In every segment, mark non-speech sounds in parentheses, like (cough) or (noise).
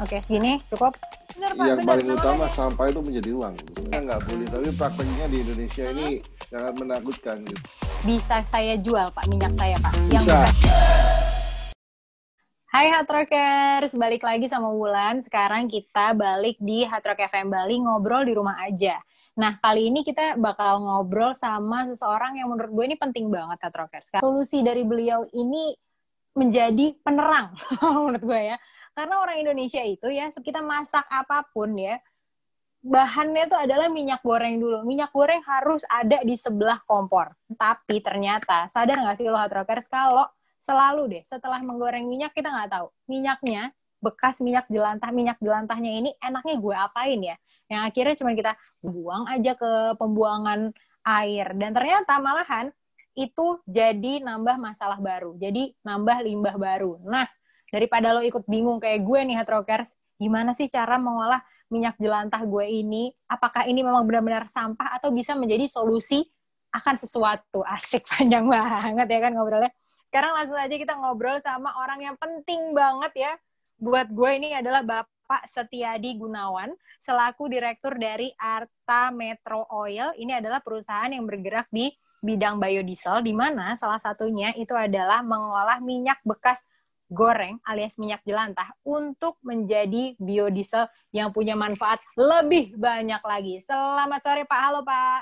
Oke, segini cukup. Bener, Pak, yang bener, paling utama sampah itu menjadi uang. Kita nggak boleh, tapi prakteknya di Indonesia ini sangat menakutkan. Gitu. Bisa saya jual, Pak, minyak saya, Pak. Bisa. Yang bekas. Hai Hard Rockers, balik lagi sama Wulan. Sekarang kita balik di Hard Rock FM Bali ngobrol di rumah aja. Nah, kali ini kita bakal ngobrol sama seseorang yang menurut gue ini penting banget Hard Rockers. Solusi dari beliau ini menjadi penerang (laughs) menurut gue ya. Karena orang Indonesia itu ya, kita masak apa pun ya, bahannya itu adalah minyak goreng dulu. Minyak goreng harus ada di sebelah kompor. Tapi ternyata, sadar nggak sih lo Hard Rockers, kalau selalu deh setelah menggoreng minyak kita nggak tahu. Minyaknya bekas minyak jelantah minyak jelantahnya ini enaknya gue apain ya? Yang akhirnya cuma kita buang aja ke pembuangan air. Dan ternyata malahan itu jadi nambah masalah baru. Jadi nambah limbah baru. Nah daripada lo ikut bingung kayak gue nih heterokers gimana sih cara mengolah minyak jelantah gue ini? Apakah ini memang benar-benar sampah atau bisa menjadi solusi akan sesuatu? Asik (laughs) panjang banget ya kan ngobrolnya. Sekarang langsung aja kita ngobrol sama orang yang penting banget ya. Buat gue ini adalah Bapak Setiadi Gunawan selaku direktur dari Arta Metro Oil. Ini adalah perusahaan yang bergerak di bidang biodiesel di mana salah satunya itu adalah mengolah minyak bekas goreng alias minyak jelantah untuk menjadi biodiesel yang punya manfaat lebih banyak lagi. Selamat sore Pak. Halo Pak.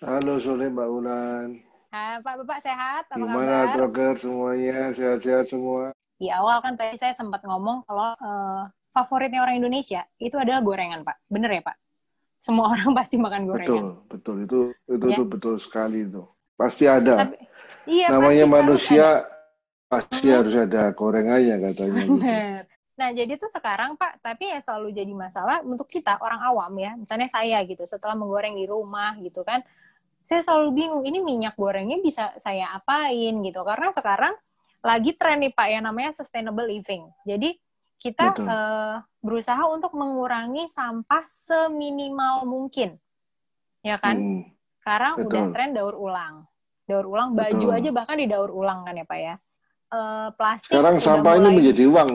Halo sore Mbak Ulan. Pak Bapak sehat? Apa Gimana kabar? semuanya? Sehat-sehat semua? Di awal kan tadi saya sempat ngomong kalau uh, favoritnya orang Indonesia itu adalah gorengan, Pak. Bener ya, Pak? Semua (laughs) orang pasti makan gorengan. Betul, betul. Itu itu ya? tuh betul sekali itu. Pasti ada. Tapi, iya, Namanya pasti manusia pasti harus ada gorengannya katanya. Gitu. Gitu. Nah, jadi tuh sekarang Pak, tapi ya selalu jadi masalah untuk kita orang awam ya. Misalnya saya gitu, setelah menggoreng di rumah gitu kan, saya selalu bingung ini minyak gorengnya bisa saya apain gitu karena sekarang lagi tren nih Pak yang namanya sustainable living. Jadi kita uh, berusaha untuk mengurangi sampah seminimal mungkin. Ya kan? Hmm. Sekarang Betul. udah tren daur ulang. Daur ulang baju Betul. aja bahkan di daur ulang kan ya Pak ya. Uh, plastik Sekarang sampah mulai... ini menjadi uang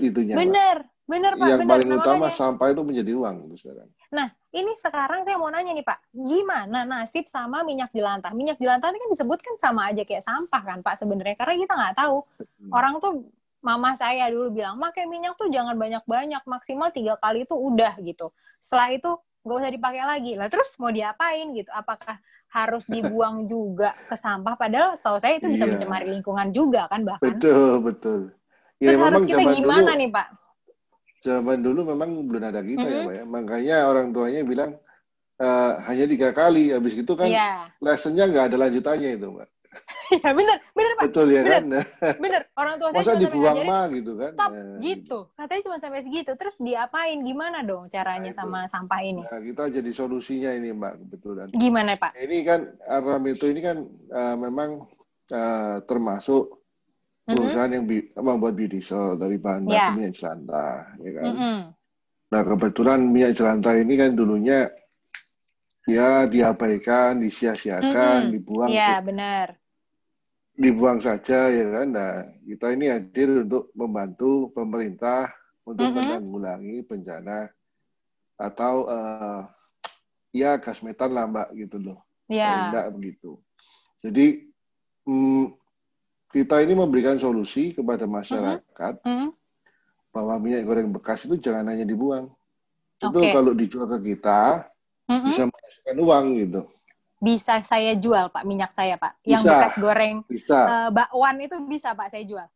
itunya. Bener, bener Pak. Yang bener. paling utama sampah itu menjadi uang sekarang. Nah, ini sekarang saya mau nanya nih Pak, gimana nasib sama minyak jelantah? Minyak jelantah ini kan disebutkan sama aja kayak sampah kan Pak sebenarnya, karena kita nggak tahu. Hmm. Orang tuh, mama saya dulu bilang, pakai minyak tuh jangan banyak-banyak, maksimal tiga kali itu udah gitu. Setelah itu nggak usah dipakai lagi. Lah terus mau diapain gitu? Apakah harus dibuang juga ke sampah? Padahal setahu saya itu bisa iya. mencemari lingkungan juga kan bahkan. Betul, betul. Ya, terus harus kita gimana dulu, nih Pak? zaman dulu memang belum ada kita mm -hmm. ya Pak ya. Makanya orang tuanya bilang uh, hanya tiga kali. Habis itu kan yeah. lessonnya nggak ada lanjutannya itu Mbak. (laughs) ya benar, benar Pak. Betul ya bener, kan? Benar. Orang tua saya Masa dibuang mah gitu kan. Stop ya, gitu. gitu. Katanya cuma sampai segitu. Terus diapain? Gimana dong caranya nah, sama sampah ini? Nah, kita jadi solusinya ini Mbak, kebetulan. Gimana Pak? Ini kan Aram itu ini kan uh, memang uh, termasuk perusahaan yang bi membuat biodiesel dari bahan baku yeah. minyak jelantah, ya kan. Mm -hmm. Nah kebetulan minyak jelantah ini kan dulunya ya diabaikan, disia-siakan, mm -hmm. dibuang. Iya yeah, benar. Dibuang saja ya kan. Nah kita ini hadir untuk membantu pemerintah untuk mm -hmm. menanggulangi bencana atau uh, ya gas metan lah mbak gitu loh. Yeah. Enggak begitu. Jadi mm, kita ini memberikan solusi kepada masyarakat uh -huh. bahwa minyak goreng bekas itu jangan hanya dibuang. Okay. Itu kalau dijual ke kita uh -huh. bisa menghasilkan uang gitu. Bisa saya jual Pak minyak saya Pak, yang bisa. bekas goreng. Bisa. Uh, bakwan itu bisa Pak saya jual.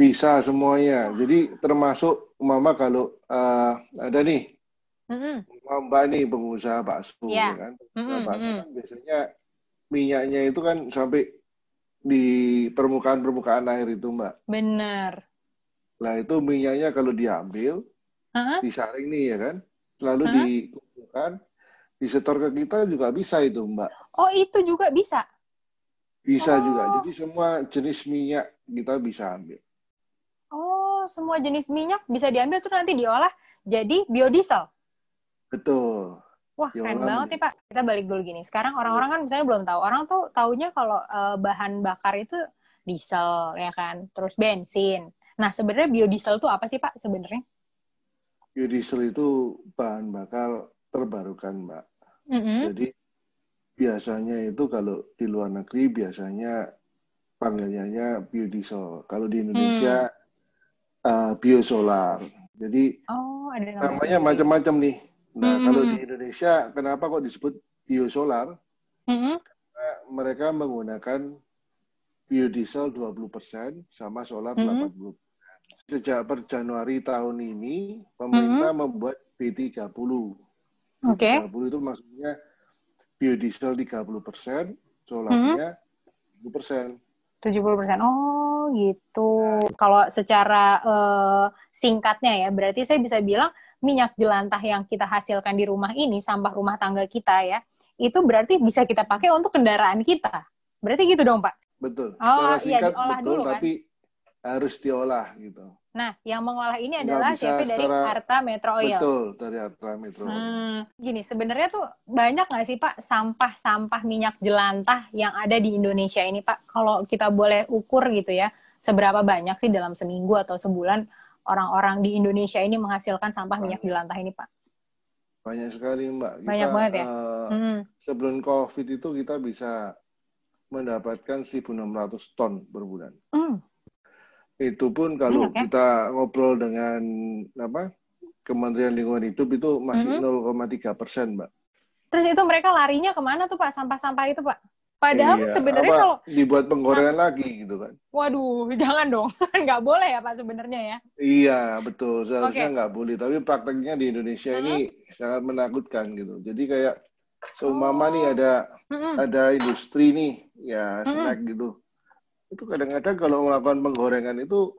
Bisa semuanya. Jadi termasuk mama kalau uh, ada nih mm-hmm. mbak nih pengusaha bakso yeah. ya kan, mm-hmm. bakso kan biasanya minyaknya itu kan sampai di permukaan-permukaan air itu, Mbak. Benar. Lah itu minyaknya kalau diambil, uh-huh. disaring nih ya kan, lalu uh-huh. dikumpulkan, disetor ke kita juga bisa itu, Mbak. Oh, itu juga bisa? Bisa oh. juga. Jadi semua jenis minyak kita bisa ambil. Oh, semua jenis minyak bisa diambil terus nanti diolah jadi biodiesel? Betul. Wah, keren banget nih Pak. Kita balik dulu gini. Sekarang orang-orang kan misalnya belum tahu. Orang tuh taunya kalau uh, bahan bakar itu diesel ya kan, terus bensin. Nah, sebenarnya biodiesel itu apa sih Pak sebenarnya? biodiesel itu bahan bakar terbarukan, Mbak. Mm -hmm. Jadi biasanya itu kalau di luar negeri biasanya panggilnya biodiesel. Kalau di Indonesia hmm. uh, biosolar. Jadi oh, ada namanya macam-macam nih. Nah, hmm. kalau di Indonesia kenapa kok disebut biosolar? Hmm. Karena mereka menggunakan biodiesel 20% sama solar hmm. 80%. Sejak per Januari tahun ini pemerintah hmm. membuat B30. Oke. Okay. B30 itu maksudnya biodiesel 30%, solarnya hmm. 20%. 70%. Oh, gitu. Kalau secara uh, singkatnya ya, berarti saya bisa bilang minyak jelantah yang kita hasilkan di rumah ini, sampah rumah tangga kita ya, itu berarti bisa kita pakai untuk kendaraan kita. Berarti gitu dong, Pak? Betul. Oh, iya, diolah betul, dulu kan? tapi harus diolah gitu. Nah, yang mengolah ini adalah CV dari Arta Metro Oil. Betul, dari Arta Metro Oil. Hmm, gini, sebenarnya tuh banyak nggak sih Pak sampah-sampah minyak jelantah yang ada di Indonesia ini Pak? Kalau kita boleh ukur gitu ya, seberapa banyak sih dalam seminggu atau sebulan orang-orang di Indonesia ini menghasilkan sampah banyak. minyak jelantah ini Pak? Banyak sekali Mbak. Kita, banyak banget ya? Uh, hmm. Sebelum COVID itu kita bisa mendapatkan 1.600 ton per bulan. Hmm itu pun kalau ya? kita ngobrol dengan apa Kementerian Lingkungan Hidup itu masih mm -hmm. 0,3 persen, Mbak. Terus itu mereka larinya ke mana tuh Pak sampah-sampah itu Pak? Padahal iya, sebenarnya kalau dibuat penggorengan nah, lagi gitu kan. Waduh, (laughs) jangan dong. (laughs) nggak boleh ya Pak sebenarnya ya. Iya, betul. Seharusnya okay. nggak boleh. Tapi prakteknya di Indonesia -huh. ini sangat menakutkan gitu. Jadi kayak seumpama oh. nih ada -huh. ada industri nih, ya snack -huh. gitu itu kadang-kadang kalau melakukan penggorengan itu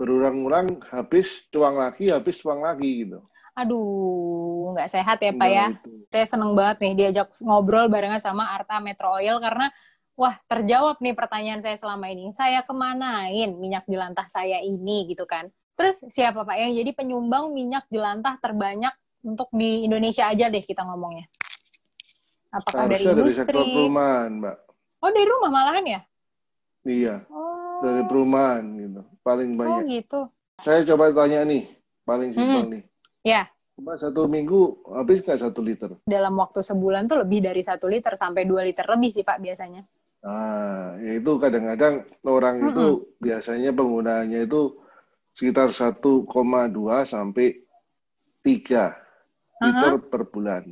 berulang-ulang habis tuang lagi habis tuang lagi gitu. Aduh nggak sehat ya pak ya? itu. saya seneng banget nih diajak ngobrol barengan sama Arta Metro Oil karena wah terjawab nih pertanyaan saya selama ini. Saya kemanain minyak jelantah saya ini gitu kan? Terus siapa pak yang jadi penyumbang minyak jelantah terbanyak untuk di Indonesia aja deh kita ngomongnya? Apakah Harusnya dari industri dari sektor perumahan mbak. Oh dari rumah malahan ya Iya. Oh. Dari perumahan gitu. Paling oh, banyak. Oh gitu. Saya coba tanya nih, paling simpel hmm. nih. Ya. Cuma satu minggu habis nggak satu liter? Dalam waktu sebulan tuh lebih dari satu liter sampai dua liter lebih sih Pak biasanya. Nah, ya itu kadang-kadang orang -hmm. itu biasanya penggunaannya itu sekitar 1,2 sampai 3 liter uh -huh. per bulan.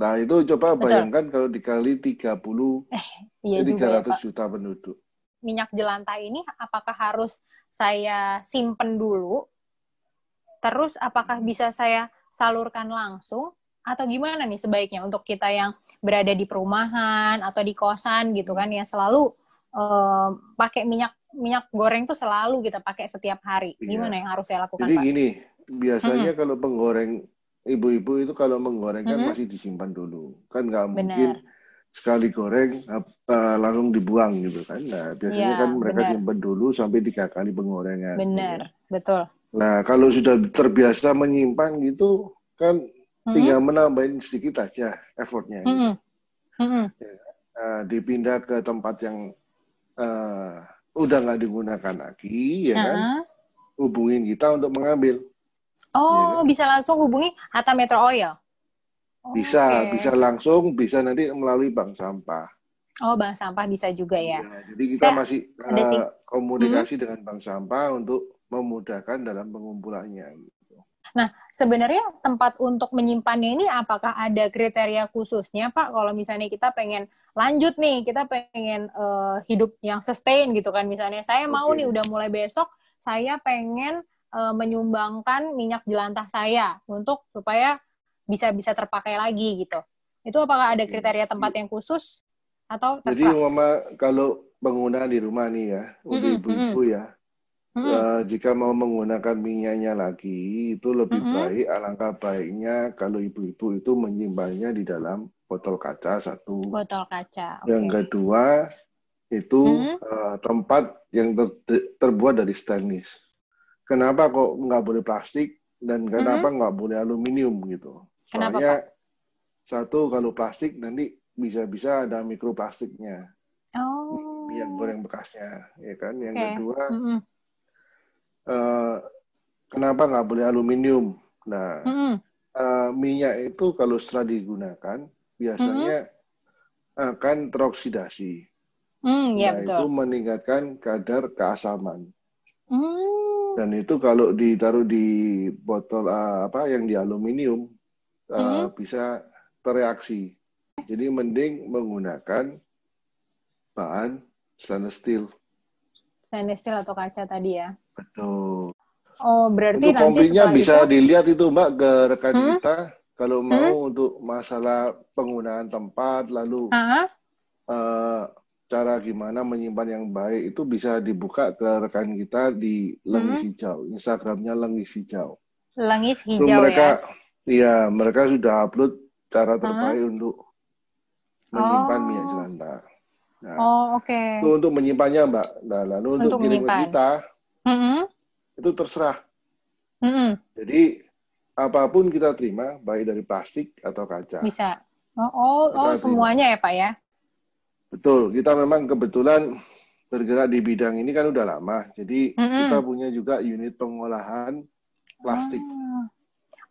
Nah, itu coba Betul. bayangkan kalau dikali 30 eh, iya 300 ya, juta penduduk minyak jelantah ini apakah harus saya simpen dulu? Terus apakah bisa saya salurkan langsung atau gimana nih sebaiknya untuk kita yang berada di perumahan atau di kosan gitu kan yang selalu uh, pakai minyak minyak goreng tuh selalu kita pakai setiap hari. Iya. Gimana yang harus saya lakukan, Jadi Pak? gini, biasanya -hmm. kalau penggoreng ibu-ibu itu kalau menggoreng kan -hmm. masih disimpan dulu. Kan nggak mungkin sekali goreng uh, langsung dibuang gitu kan. Nah, biasanya ya, kan mereka bener. simpan dulu sampai tiga kali penggorengan. Benar, gitu. betul. Nah, kalau sudah terbiasa menyimpan gitu kan hmm. tinggal menambahin sedikit aja effortnya. Gitu. Hmm. Hmm. Ya, uh, dipindah ke tempat yang uh, udah nggak digunakan lagi, ya uh -huh. kan? Hubungin kita untuk mengambil. Oh, ya kan? bisa langsung hubungi Hatta Metro Oil bisa, okay. bisa langsung, bisa nanti melalui bank sampah. Oh, bank sampah bisa juga ya. ya jadi kita Saya, masih uh, komunikasi hmm. dengan bank sampah untuk memudahkan dalam pengumpulannya. Gitu. Nah, sebenarnya tempat untuk menyimpannya ini apakah ada kriteria khususnya, Pak? Kalau misalnya kita pengen lanjut nih, kita pengen uh, hidup yang sustain gitu kan, misalnya saya okay. mau nih udah mulai besok, saya pengen uh, menyumbangkan minyak jelantah saya untuk supaya bisa bisa terpakai lagi gitu. Itu apakah ada kriteria tempat yang khusus atau terserah? Jadi mama kalau penggunaan di rumah nih ya, untuk ibu-ibu ya, mm -hmm. uh, jika mau menggunakan minyaknya lagi itu lebih mm -hmm. baik alangkah baiknya kalau ibu-ibu itu menyimpannya di dalam botol kaca satu. Botol kaca. Okay. Yang kedua itu mm -hmm. uh, tempat yang ter terbuat dari stainless. Kenapa kok nggak boleh plastik dan kenapa mm-hmm. nggak boleh aluminium gitu? Kenapa, Soalnya Pak? satu kalau plastik nanti bisa-bisa ada mikroplastiknya. Oh. Yang goreng bekasnya, ya kan. Yang okay. kedua, mm -hmm. uh, kenapa nggak boleh aluminium? Nah, mm-hmm. uh, minyak itu kalau setelah digunakan biasanya mm-hmm. akan teroksidasi. Mm, ya, nah, betul. itu meningkatkan kadar keasaman. Mm. Dan itu kalau ditaruh di botol uh, apa yang di aluminium uh, mm-hmm. bisa tereaksi. Jadi mending menggunakan bahan stainless steel. Stainless steel atau kaca tadi ya? Betul. Oh, berarti untuk nanti bisa itu... dilihat itu Mbak ke rekan hmm? kita kalau mau hmm? untuk masalah penggunaan tempat lalu uh-huh. uh, cara gimana menyimpan yang baik itu bisa dibuka ke rekan kita di Lengis hmm? Hijau, Instagramnya Lengis Hijau. Lengis Hijau mereka, ya? Iya, mereka sudah upload cara terbaik uh-huh. untuk menyimpan oh. minyak jelantah. Nah, oh, oke. Okay. Itu untuk menyimpannya, Mbak. Nah, lalu untuk, untuk kirim ke kita, mm-hmm. itu terserah. Mm-hmm. Jadi apa pun kita terima, baik dari plastik atau kaca. Bisa. Oh, oh, oh semuanya ya, Pak ya? Betul. Kita memang kebetulan bergerak di bidang ini kan udah lama. Jadi mm-hmm. kita punya juga unit pengolahan plastik. Oh,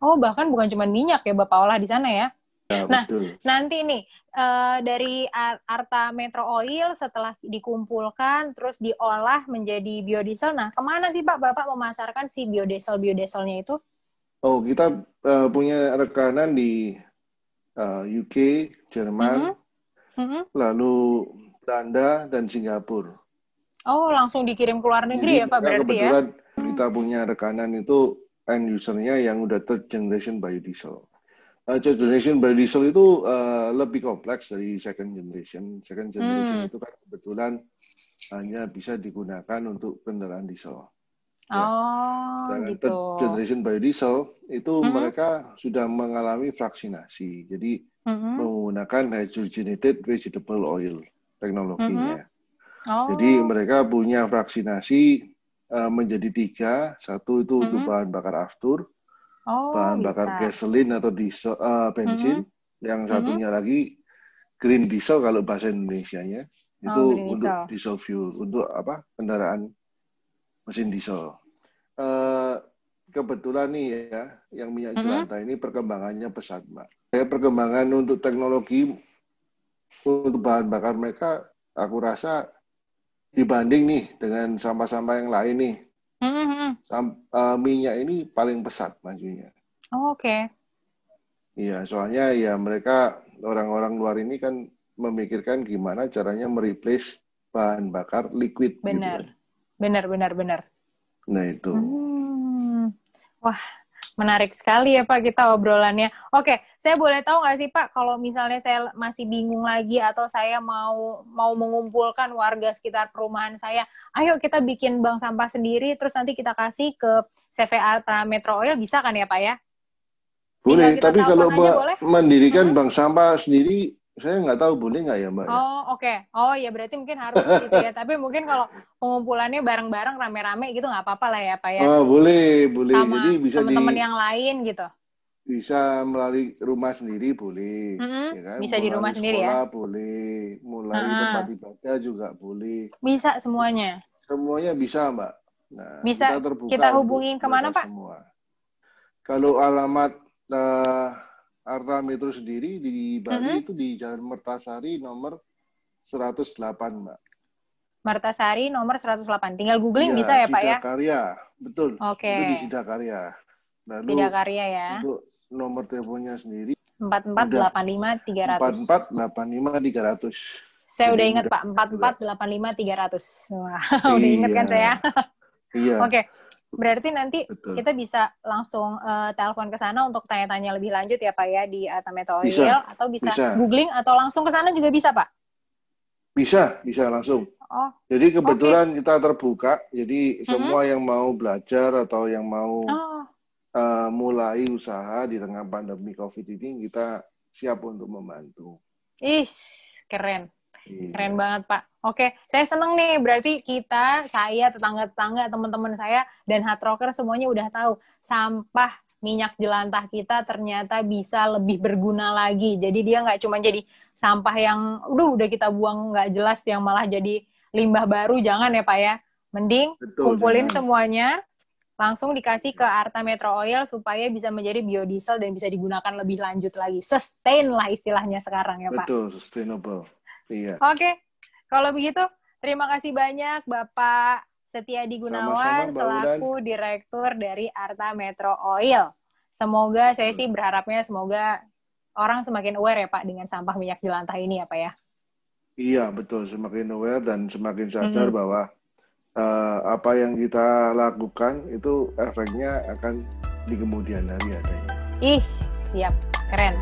bahkan bukan cuma minyak ya Bapak olah di sana ya? Ya, nah, betul. nanti nih uh, dari Arta Metro Oil setelah dikumpulkan terus diolah menjadi biodiesel. Nah, ke mana sih Pak Bapak memasarkan si biodiesel biodieselnya itu? Oh, kita uh, punya rekanan di uh, eh, UK, Jerman, mm -hmm. lalu Belanda dan Singapura. Oh, langsung dikirim ke luar negeri Jadi, ya Pak berarti ya? kita punya rekanan itu end usernya yang udah third generation biodiesel. Uh, third generation biodiesel itu uh, lebih kompleks dari second generation. Second generation hmm. itu kan kebetulan hanya bisa digunakan untuk kendaraan diesel. Ya. Oh, Sedangkan gitu. third generation biodiesel itu mm -hmm. mereka sudah mengalami fraksinasi. Jadi mm -hmm. menggunakan hydrogenated vegetable oil teknologinya. Mm -hmm. oh. Jadi mereka punya fraksinasi uh, menjadi tiga. Satu itu mm -hmm. untuk bahan bakar aftur, oh, bahan bakar gasolin atau diesel uh, bensin. Mm-hmm. Yang satunya mm-hmm. lagi green diesel kalau bahasa Indonesia-nya oh, itu untuk diesel. diesel fuel untuk apa kendaraan mesin diesel. Uh, kebetulan nih ya yang minyak mm-hmm. jelantah ini perkembangannya pesat mbak. Kayak perkembangan untuk teknologi untuk bahan bakar mereka aku rasa dibanding nih dengan sampah-sampah yang lain nih Mm-hmm. uh, minyak ini paling pesat majunya. Oh, Oke. Okay. Iya, soalnya ya mereka orang-orang luar ini kan memikirkan gimana caranya mereplace bahan bakar liquid. Gitu benar, gitu. benar, benar, benar. Nah itu. Hmm. Wah, Menarik sekali ya Pak kita obrolannya. Oke, saya boleh tahu nggak sih Pak kalau misalnya saya masih bingung lagi atau saya mau mau mengumpulkan warga sekitar perumahan saya, ayo kita bikin bank sampah sendiri terus nanti kita kasih ke CVA Metro Oil bisa kan ya Pak ya? Boleh, tapi kalau boleh? mendirikan hmm? bank sampah sendiri saya nggak tahu boleh nggak ya mbak? Ya? Oh oke, okay. oh ya berarti mungkin harus gitu ya. (laughs) Tapi mungkin kalau pengumpulannya bareng-bareng rame-rame gitu nggak apa-apa lah ya pak ya. Oh boleh, boleh. Sama Jadi bisa teman-teman di... yang lain gitu. Bisa melalui rumah sendiri boleh, mm-hmm. ya kan? Bisa melalui di rumah sendiri ya. boleh, mulai uh-huh. tempat ibadah juga boleh. Bisa semuanya. Semuanya bisa mbak. Nah, bisa kita, kita hubungin ke mana pak? Semua. Kalau alamat uh, Arta Metro sendiri di Bali mm -hmm. itu di Jalan Mertasari nomor 108, Mbak. Mertasari nomor 108. Tinggal googling ya, bisa ya, Pak ya? Karya, betul. Oke. Okay. Itu di Sidakarya. Lalu Sidakarya ya. Untuk nomor teleponnya sendiri 4485 300. 4485 300. Saya udah ingat Pak, 4485 300. Wah, (laughs) iya. udah ingat kan saya? iya. (laughs) Oke. Okay. Berarti nanti Betul. kita bisa langsung uh, telepon ke sana untuk tanya-tanya lebih lanjut ya Pak ya di Atameto Oil bisa, atau bisa, bisa googling atau langsung ke sana juga bisa Pak? Bisa, bisa langsung. Oh, jadi kebetulan okay. kita terbuka, jadi mm -hmm. semua yang mau belajar atau yang mau oh. uh, mulai usaha di tengah pandemi COVID ini kita siap untuk membantu. Ih, keren. Iya. Keren banget, Pak. Oke, saya seneng nih. Berarti kita, saya, tetangga-tetangga, teman-teman saya, dan hard rocker semuanya udah tahu sampah minyak jelantah kita ternyata bisa lebih berguna lagi. Jadi dia nggak cuma jadi sampah yang, udah udah kita buang nggak jelas, yang malah jadi limbah baru. Jangan ya, Pak ya. Mending Betul, kumpulin jangan. semuanya, langsung dikasih ke Arta Metro Oil supaya bisa menjadi biodiesel dan bisa digunakan lebih lanjut lagi. Sustain lah istilahnya sekarang ya Pak. Betul, sustainable. Iya. Oke, kalau begitu terima kasih banyak Bapak Setia Gunawan selaku Direktur dari Arta Metro Oil. Semoga saya sih berharapnya semoga orang semakin aware ya Pak dengan sampah minyak jelantah ini ya Pak ya. Iya betul, semakin aware dan semakin sadar hmm. bahwa uh, apa yang kita lakukan itu efeknya akan di kemudian hari adanya. Ih, siap. Keren.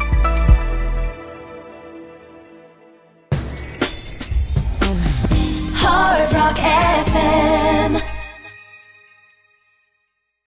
Hard Rock FM.